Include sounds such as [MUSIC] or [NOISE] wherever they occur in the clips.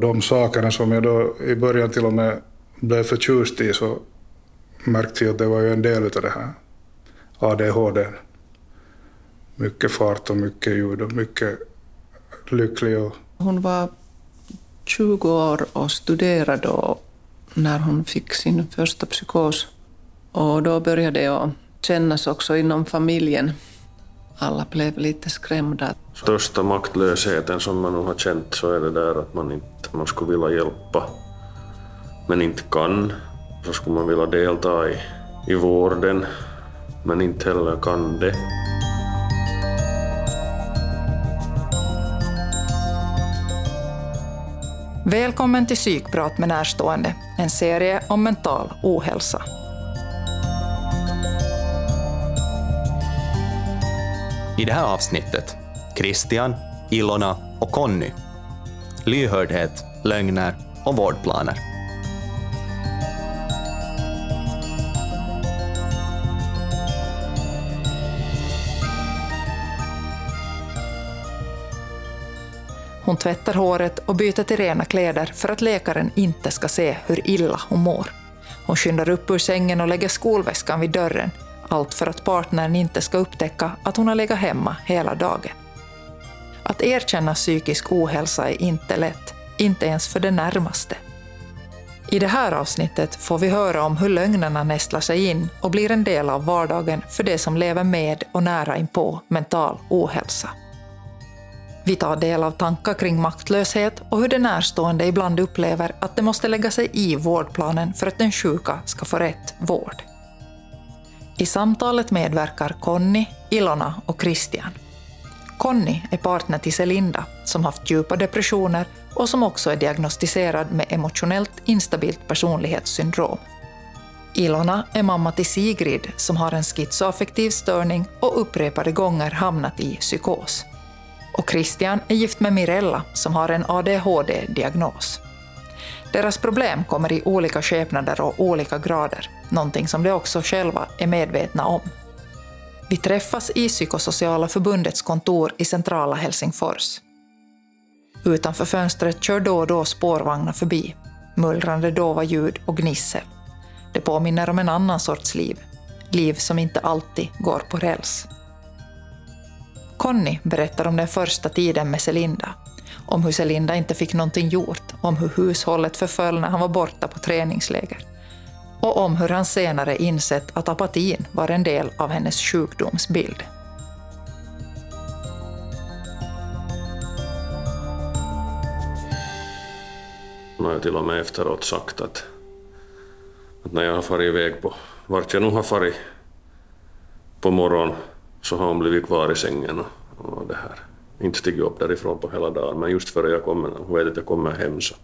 De sakerna som jag då i början till och med blev förtjust i så märkte jag att det var ju en del av det här ADHD. Mycket fart och mycket ljud och mycket lycklig. Och... Hon var 20 år och studerade då när hon fick sin första psykos. Och då började det kännas också inom familjen. Alla blev lite skrämda. Största maktlösheten som man har känt så är det där att man inte man skulle vilja hjälpa men inte kan. Så skulle man vilja delta i, i vården men inte heller kan det. Välkommen till Psykprat med närstående, en serie om mental ohälsa. I det här avsnittet Christian, Ilona och Conny. Lyhördhet, lögner och vårdplaner. Hon tvättar håret och byter till rena kläder för att läkaren inte ska se hur illa hon mår. Hon skyndar upp ur sängen och lägger skolväskan vid dörren, allt för att partnern inte ska upptäcka att hon har legat hemma hela dagen. Att erkänna psykisk ohälsa är inte lätt, inte ens för det närmaste. I det här avsnittet får vi höra om hur lögnerna nästlar sig in och blir en del av vardagen för de som lever med och nära inpå mental ohälsa. Vi tar del av tankar kring maktlöshet och hur de närstående ibland upplever att de måste lägga sig i vårdplanen för att den sjuka ska få rätt vård. I samtalet medverkar Conny, Ilona och Christian. Conny är partner till Selinda som haft djupa depressioner och som också är diagnostiserad med emotionellt instabilt personlighetssyndrom. Ilona är mamma till Sigrid som har en schizoaffektiv störning och upprepade gånger hamnat i psykos och Christian är gift med Mirella som har en ADHD-diagnos. Deras problem kommer i olika skepnader och olika grader, någonting som de också själva är medvetna om. Vi träffas i Psykosociala förbundets kontor i centrala Helsingfors. Utanför fönstret kör då och då spårvagnar förbi, mullrande dova ljud och gnissel. Det påminner om en annan sorts liv, liv som inte alltid går på räls. Conny berättar om den första tiden med Selinda. Om hur Selinda inte fick någonting gjort, om hur hushållet förföll när han var borta på träningsläger. Och om hur han senare insett att apatin var en del av hennes sjukdomsbild. Hon har till och med efteråt sagt att, att när jag har farit iväg på vart jag nu har farit på morgonen så har hon blivit kvar i sängen och, och det här. Inte stigit upp därifrån på hela dagen, men just före jag kommer, hon vet att jag kommer hem så,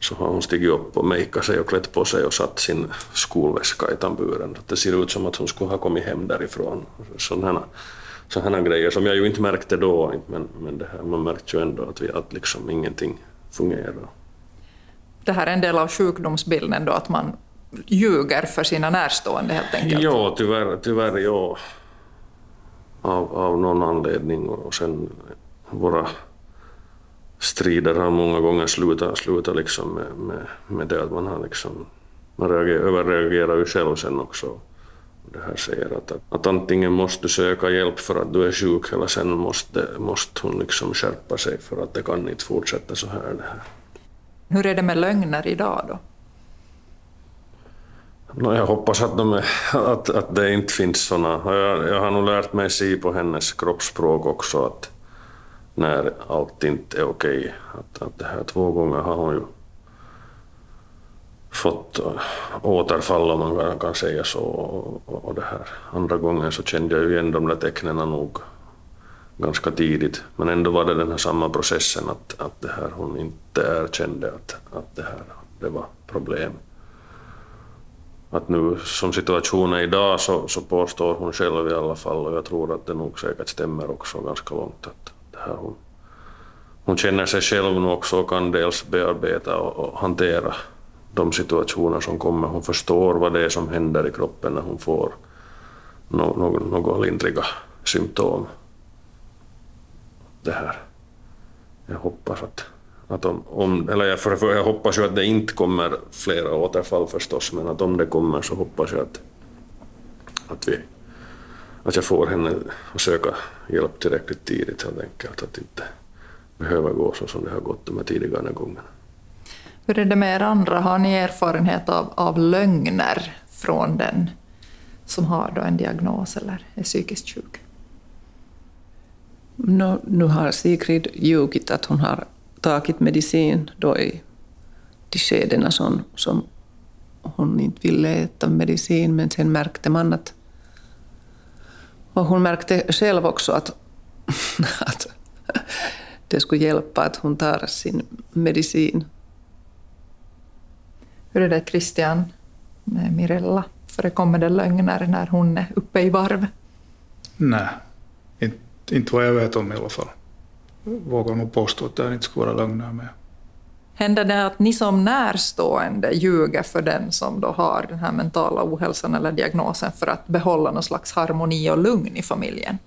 så har hon stigit upp och makeat sig och klätt på sig och satt sin skolväska i tamburen. Det ser ut som att hon skulle ha kommit hem därifrån. Sådana, sådana grejer som jag ju inte märkte då, men, men det här, man märkte ju ändå att, vi, att liksom ingenting fungerar. Det här är en del av sjukdomsbilden då, att man ljuger för sina närstående helt enkelt? Ja, tyvärr, tyvärr ja av, av någon anledning och sen våra strider har många gånger slutat, slutat liksom med, med, med det att man har liksom, man reagerar, överreagerar ju själv sen också. Det här säger att, att, att antingen måste du söka hjälp för att du är sjuk eller sen måste, måste hon liksom skärpa sig för att det kan inte fortsätta så här. Det här. Hur är det med lögner idag då? No, jag hoppas att, de att, att det inte finns såna. Jag, jag har nog lärt mig se på hennes kroppsspråk också att när allt inte är okej. Att, att det här två gånger har hon ju fått återfall om man kan säga så. Och, och det här. Andra gången så kände jag ju igen de där tecknen nog ganska tidigt. Men ändå var det den här samma processen att, att det här hon inte erkände att, att det här det var problem att nu som situationen är idag så, så påstår hon själv i alla fall och jag tror att det nog säkert stämmer också ganska långt att det här hon, hon känner sig själv nu också och kan dels bearbeta och, och hantera de situationer som kommer. Hon förstår vad det är som händer i kroppen när hon får no, no, några lindriga symptom. Det här. Jag hoppas att, att om, om, eller jag, för, för jag hoppas ju att det inte kommer flera återfall förstås, men att om det kommer så hoppas jag att, att, vi, att jag får henne att söka hjälp tillräckligt tidigt helt enkelt. Att inte behöva gå så som det har gått de här tidigare gångerna. Hur är det med er andra? Har ni erfarenhet av, av lögner från den som har då en diagnos eller är psykiskt sjuk? No, nu har Sigrid ljugit att hon har tagit medicin då i de skedena som, som hon inte ville äta medicin, men sen märkte man att... Och hon märkte själv också att, [LAUGHS] att det skulle hjälpa att hon tar sin medicin. Hur är det Christian med Mirella? Förekommer det lögner när hon är uppe i varv? Nej, inte, inte vad jag vet om i alla fall. Vågar nog påstå att det inte skulle vara lögner med. Händer det att ni som närstående ljuger för den som då har den här mentala ohälsan eller diagnosen för att behålla någon slags harmoni och lugn i familjen?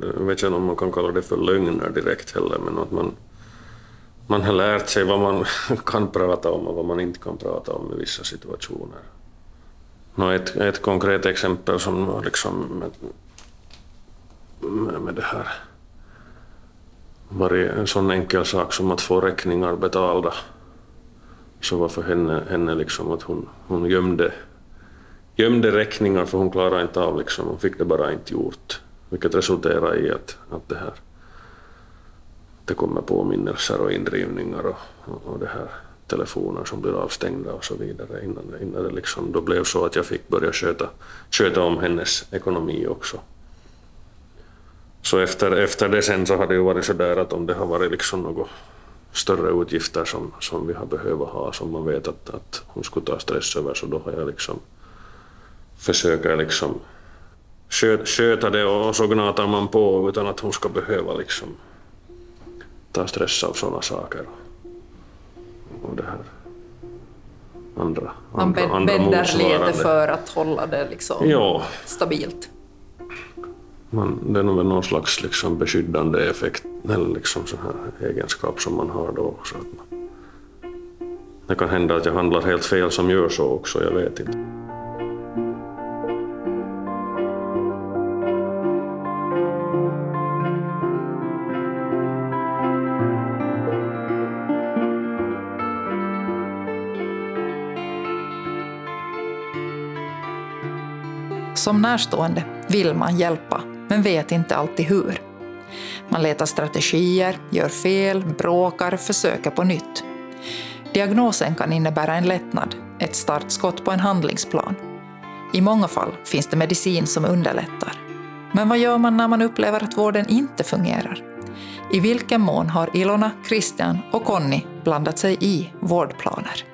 Jag vet inte om man kan kalla det för lögner direkt heller, men att man, man har lärt sig vad man [LAUGHS] kan prata om och vad man inte kan prata om i vissa situationer. Nå, ett, ett konkret exempel som var liksom med, med, med det här varit en sån enkel sak som att få räkningar betalda. Så var för henne, henne liksom att hon, hon gömde, gömde räkningar för hon klarade inte av liksom, hon fick det bara inte gjort. Vilket resulterade i att, att det här det kommer påminnelser och indrivningar och, och, och det här telefoner som blir avstängda och så vidare innan, innan det liksom då blev så att jag fick börja sköta, sköta om hennes ekonomi också. Så efter, efter det sen så har det ju varit så där att om det har varit liksom något större utgifter som, som vi har behövt ha, som man vet att, att hon skulle ta stress över, så då har jag liksom försökt liksom sköta, sköta det och så gnatar man på utan att hon ska behöva liksom ta stress av sådana saker. Och det här andra, Man andra, andra bäddar lite för att hålla det liksom Ja, stabilt man, det är nog väl någon slags liksom beskyddande effekt eller liksom sån här egenskap som man har då. också. det kan hända att jag handlar helt fel som gör så också, jag vet inte. Som närstående vill man hjälpa, men vet inte alltid hur. Man letar strategier, gör fel, bråkar, försöker på nytt. Diagnosen kan innebära en lättnad, ett startskott på en handlingsplan. I många fall finns det medicin som underlättar. Men vad gör man när man upplever att vården inte fungerar? I vilken mån har Ilona, Christian och Conny blandat sig i vårdplaner?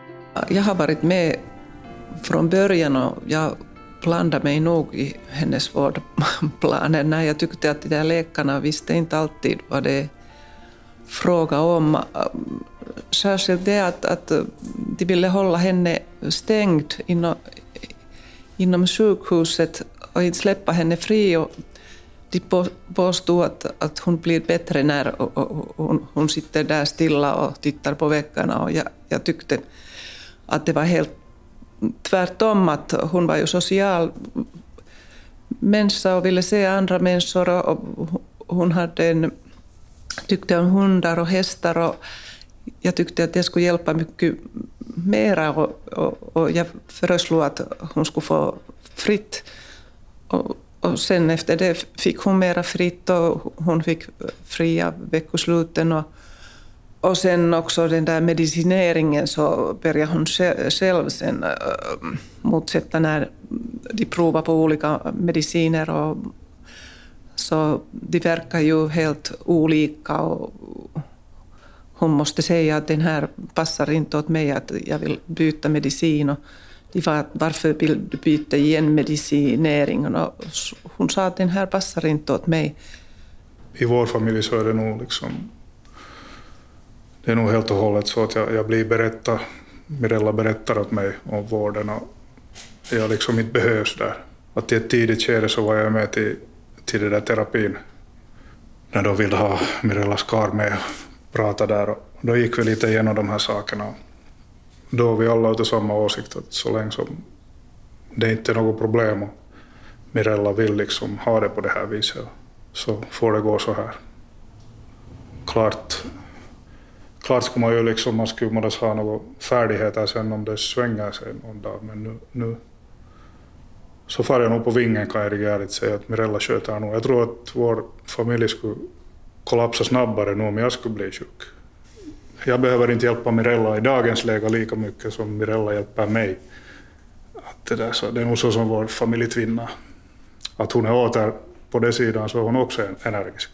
Jag har varit med från början och jag blandade mig nog i hennes vårdplaner [LAUGHS] när jag tyckte att de där läkarna visste inte alltid vad det är fråga om. Särskilt det att, att de ville hålla henne stängd inom, inom sjukhuset och inte släppa henne fri. Och de påstod att, att hon blir bättre när hon, hon sitter där stilla och tittar på väggarna. Och jag, jag tyckte att det var helt tvärtom, att hon var ju social människa och ville se andra människor och, hon hade en, tyckte om hundar och hästar och jag tyckte att det skulle hjälpa mycket mera och, och, och jag föreslog att hon skulle få fritt. Och, och sen efter det fick hon mera fritt och hon fick fria veckosluten och, och sen också den där medicineringen så började hon själv sen äh, motsätta när de provar på olika mediciner. Och, så de verkar ju helt olika och hon måste säga att den här passar inte åt mig, att jag vill byta medicin. Och de var, varför vill du byta igen medicineringen? Och hon sa att den här passar inte åt mig. I vår familj så är det nog liksom det är nog helt och hållet så att jag, jag blir berättad, Mirella berättar åt mig om vården och jag liksom inte behövs där. Att i ett tidigt skede så var jag med till, till den där terapin när de ville ha Mirella Skar med och prata där. Och då gick vi lite igenom de här sakerna. Då var vi alla ute samma åsikt att så länge som det inte är något problem och Mirella vill liksom ha det på det här viset så får det gå så här. Klart, klart skulle man ju liksom, man skulle måste ha några färdigheter sen om det svänger sig någon dag men nu, nu så far jag nog på vingen kan jag ärligt säga att Mirella sköter nog. Jag tror att vår familj skulle kollapsa snabbare nu om jag skulle bli sjuk. Jag behöver inte hjälpa Mirella i dagens läge lika mycket som Mirella hjälper mig. Att det, där, så det är nog så som vår familj tvinnar. Att hon är åter på den sidan så är hon också energisk.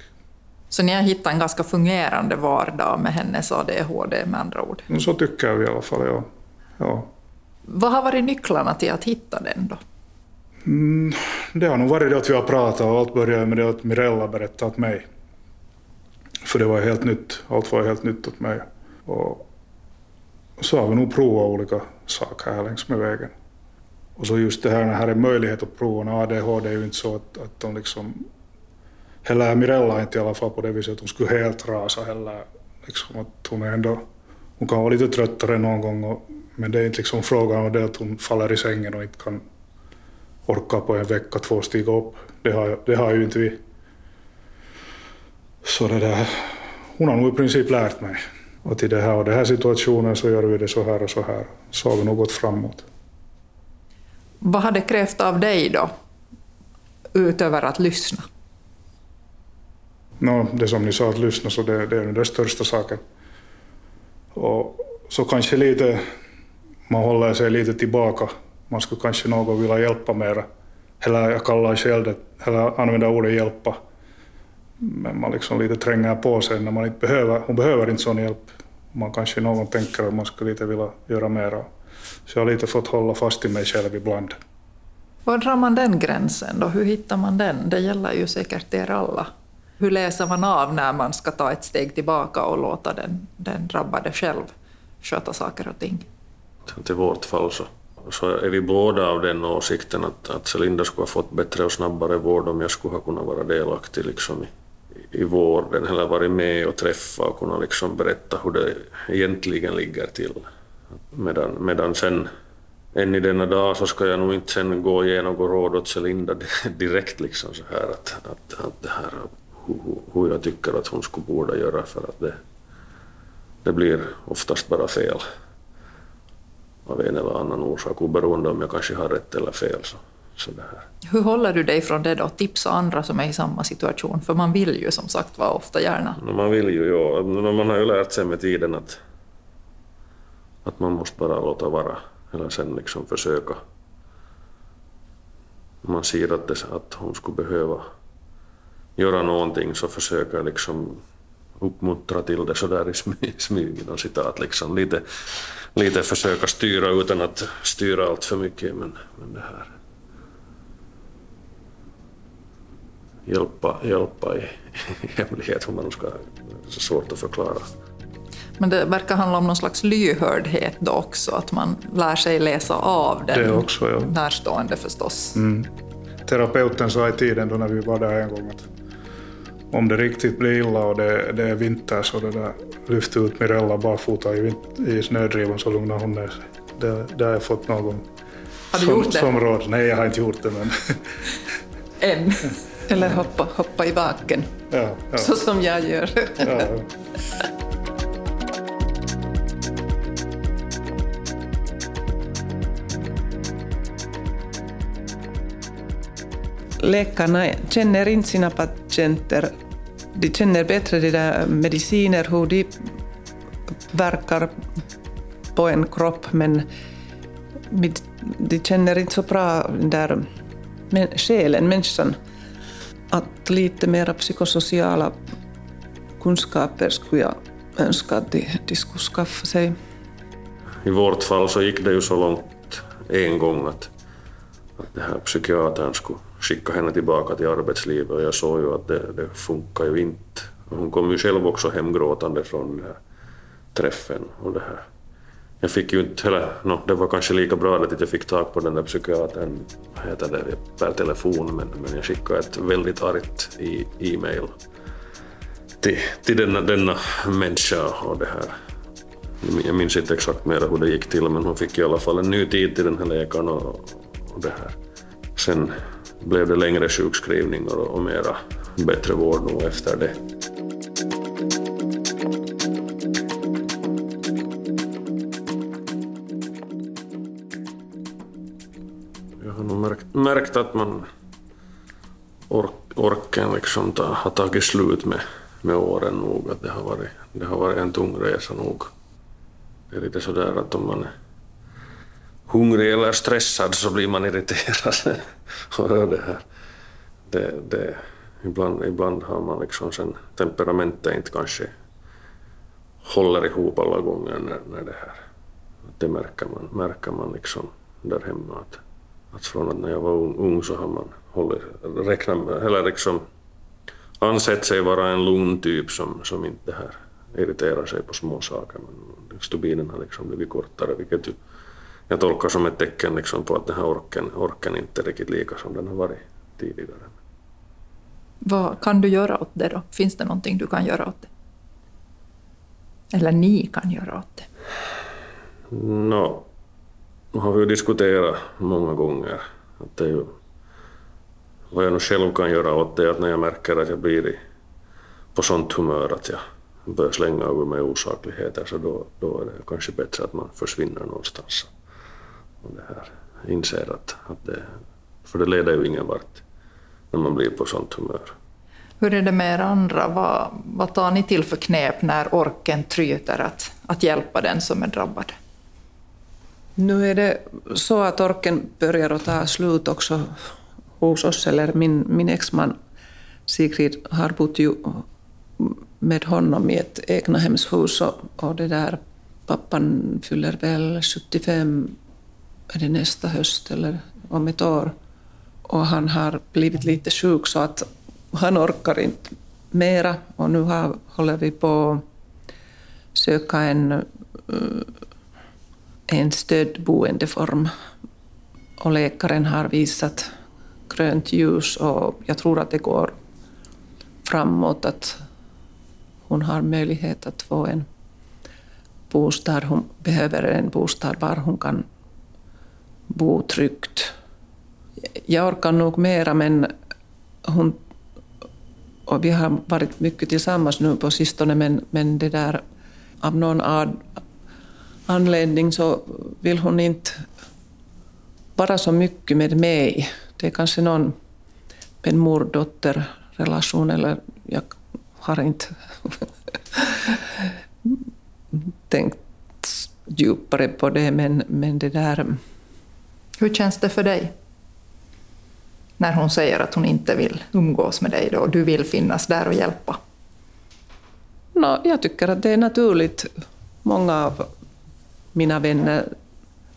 Så ni har hittat en ganska fungerande vardag med hennes ADHD med andra ord? Så tycker jag i alla fall, ja. ja. Vad har varit nycklarna till att hitta den då? Mm, det har nog varit det att vi har pratat och allt började med det att Mirella berättade åt mig. För det var helt nytt. Allt var helt nytt åt mig. Och så har vi nog provat olika saker här längs med vägen. Och så just det här, när här är möjlighet att prova, ADHD är ju inte så att, att de liksom... Heller Mirella inte i alla fall på det viset att hon skulle helt rasa heller. Liksom att hon ändå... Hon kan vara lite tröttare någon gång, och, men det är inte liksom frågan om det att hon faller i sängen och inte kan orka på en vecka, två stiga upp. Det har, det har ju inte vi. Så det där, hon har nog i princip lärt mig. att i det här och den här situationen så gör vi det så här och så här. Så har vi nog gått framåt. Vad har det krävt av dig då, utöver att lyssna? No, det som ni sa, att lyssna, så det, det är den största saken. Och så kanske lite, man håller sig lite tillbaka. Man skulle kanske någon vilja hjälpa mera. Eller jag kallar själv det, eller använder ordet hjälpa. Men man liksom lite tränger på sig när man inte behöver, hon behöver inte sån hjälp. Man kanske någon tänker att man skulle lite vilja göra mera. Så jag har lite fått hålla fast i mig själv ibland. Var drar man den gränsen då? Hur hittar man den? Det gäller ju säkert er alla. Hur läser man av när man ska ta ett steg tillbaka och låta den, den drabbade själv sköta saker och ting? Till vårt fall så, så är vi båda av den åsikten att, att Celinda skulle ha fått bättre och snabbare vård om jag skulle ha kunnat vara delaktig liksom i, i vården eller varit med och träffa och kunnat liksom berätta hur det egentligen ligger till. Medan, medan sen än i denna dag så ska jag nog inte sen gå och ge något råd åt Celinda direkt liksom så här att, att, att det här hur, jag tycker att hon skulle borde göra för att det, det blir oftast bara fel av en eller annan orsak oberoende om jag kanske har rätt eller fel. Så, så det här. Hur håller du dig från det då? Tipsa andra som är i samma situation? För man vill ju som sagt vara ofta gärna. Man vill ju, ja. Man har ju lärt sig med tiden att att man måste bara låta vara, eller sen liksom försöka. Man ser att, det, att hon skulle behöva göra någonting så försöker liksom uppmuntra till det sådär i [LAUGHS] smyg, inom citat, liksom lite, lite försöka styra utan att styra allt för mycket. Men, men det här hjälpa, hjälpa i, i [LAUGHS] hemlighet, hur man ska, det är så svårt att förklara. Men det verkar handla om någon slags lyhördhet då också, att man lär sig läsa av den det också, ja. närstående förstås. Mm. Terapeuten sa i tiden då när vi var där en gång att om det riktigt blir illa och det, det är vinter så det där, lyft ut Mirella barfota i, i snödrivan så lugnar hon ner sig. Det, det har jag fått någon har du som, gjort det? som råd. Nej, jag har inte gjort det men... Än. Eller hoppa, hoppa i baken, ja, ja. så som jag gör. ja. Läkarna känner inte sina patienter. De känner bättre de där mediciner, hur de verkar på en kropp, men de känner inte så bra den där själen, människan. Att lite mera psykosociala kunskaper skulle jag önska att de, de skulle skaffa sig. I vårt fall så gick det ju så långt en gång att, att den här psykiatern skulle skicka henne tillbaka till arbetslivet och jag såg ju att det, det funkar ju inte. Hon kom ju själv också hemgråtande från den här träffen och det här. Jag fick ju inte heller, no, det var kanske lika bra att jag fick tag på den där psykiatern, vad heter det, per telefon, men, men jag skickade ett väldigt argt e-mail till, till denna, denna människa och det här. Jag minns inte exakt mer hur det gick till men hon fick i alla fall en ny tid till den här läkaren och, och det här. Sen blev det längre sjukskrivningar och, mera bättre vård nog efter det. Jag har nog märkt, märkt att man ork, orken liksom ta, har tagit slut med, med åren nog. Att det, har varit, det har varit en tung resa nog. Det är lite sådär att om man är hungrig eller stressad så blir man irriterad. [LAUGHS] och det här. Det, det, ibland, ibland har man liksom sen temperamentet inte kanske håller ihop alla gånger när, när det här. Det märker man, märker man liksom där hemma. Att, att från att när jag var ung, ung så har man hållit, räknat, eller liksom ansett sig vara en lugn typ som, som inte här irriterar sig på små saker. Men stubinen har liksom blivit kortare, vilket ju jag tolkar som ett tecken liksom på att den här orken, orken inte är riktigt lika som den har varit tidigare. Vad kan du göra åt det då? Finns det någonting du kan göra åt det? Eller ni kan göra åt det? No, har vi ju diskuterat många gånger. Att det ju, vad jag nu själv kan göra åt det är att när jag märker att jag blir på sånt humör att jag börjar slänga över mig osakligheter så då, då är det kanske bättre att man försvinner någonstans och det här, inser att, att det, för det leder ju ingen vart när man blir på sånt humör. Hur är det med er andra? Vad, vad tar ni till för knep när orken tryter att, att hjälpa den som är drabbad? Nu är det så att orken börjar att ta slut också hos oss, eller min, min exman Sigrid har bott ju med honom i ett egnahemshus och, och det där pappan fyller väl 75 är det nästa höst eller om ett år. Och han har blivit lite sjuk så att han orkar inte mera och nu har, håller vi på att söka en, eh, en stödboendeform. Och läkaren har visat grönt ljus och jag tror att det går framåt att hon har möjlighet att få en bostad. Hon behöver en bostad var hon kan bo tryggt. Jag orkar nog mera men hon och vi har varit mycket tillsammans nu på sistone men, men det där av någon ad, anledning så vill hon inte vara så mycket med mig. Det är kanske någon en mor-dotter-relation eller jag har inte [LAUGHS] tänkt djupare på det men, men det där hur känns det för dig? När hon säger att hon inte vill umgås med dig då, och du vill finnas där och hjälpa? No, jag tycker att det är naturligt. Många av mina vänner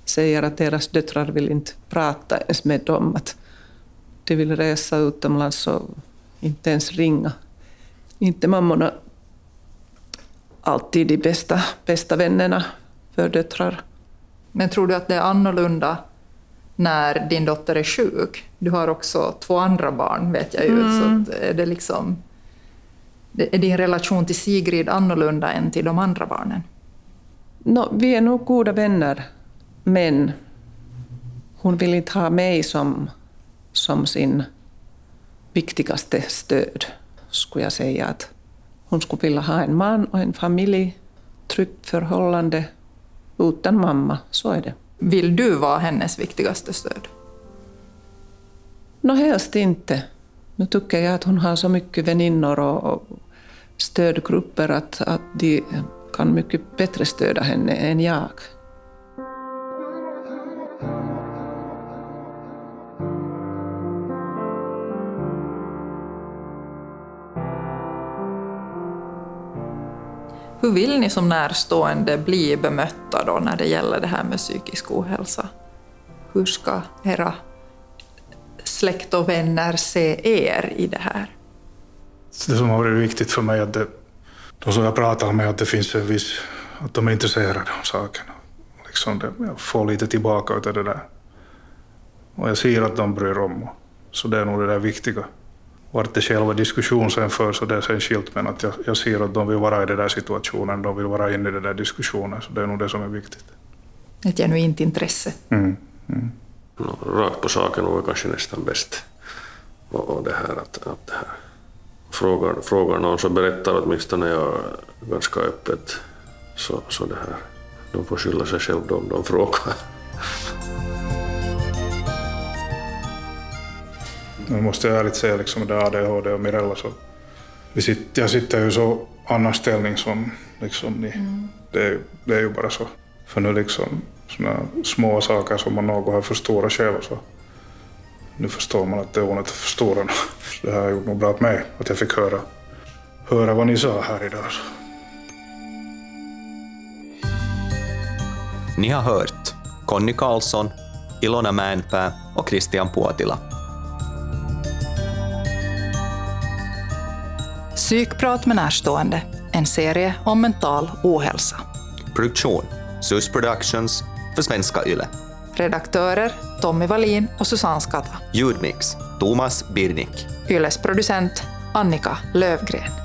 säger att deras döttrar vill inte prata ens med dem. Att de vill resa utomlands och inte ens ringa. Inte mammorna alltid de bästa, bästa vännerna för döttrar. Men tror du att det är annorlunda när din dotter är sjuk. Du har också två andra barn, vet jag ju. Mm. Så är, det liksom, är din relation till Sigrid annorlunda än till de andra barnen? No, vi är nog goda vänner, men hon vill inte ha mig som, som sin viktigaste stöd, skulle jag säga. att Hon skulle vilja ha en man och en familj, tryggt förhållande utan mamma, så är det. Vill du vara hennes viktigaste stöd? Nå, helst inte. Nu tycker jag att hon har så mycket väninnor och stödgrupper att, att de kan mycket bättre stödja henne än jag. Hur vill ni som närstående bli bemötta då när det gäller det här med psykisk ohälsa? Hur ska era släkt och vänner se er i det här? Det som har varit viktigt för mig är att det, de som jag pratar med, att det finns en viss, att de är intresserade av sakerna. Liksom det, jag får lite tillbaka av det där. Och jag ser att de bryr om. Så det är nog det där viktiga vart det själva diskussionen sen förs så det är sen skilt men att jag, jag ser att de vill vara i den där situationen, de vill vara inne i den där diskussionen så det är nog det som är viktigt. Ett genuint intresse. Mm. Mm. No, rakt på saken var kanske nästan bäst. Och, och det här att, att det här. Frågar, frågar någon så berättar åtminstone jag ganska öppet. Så, så det här. De får skylla sig själva om de frågar. Nu måste jag ärligt säga liksom det ADHD och Mirella så vi sitter, jag sitter ju så annan ställning som liksom ni. Mm. Det, det, är ju bara så. För nu liksom såna små saker som man något har förstorat själv så nu förstår man att det är onödigt att förstora. Det här har gjort nog bra åt mig att jag fick höra, höra vad ni sa här idag. Ni har hört Conny Karlsson, Ilona Mäenpää och Christian Puotila. Psykprat med närstående, en serie om mental ohälsa. Produktion SUS Productions för Svenska Yle. Redaktörer Tommy Wallin och Susanne Skatta. Ljudmix Thomas Birnik. Yles producent Annika Lövgren.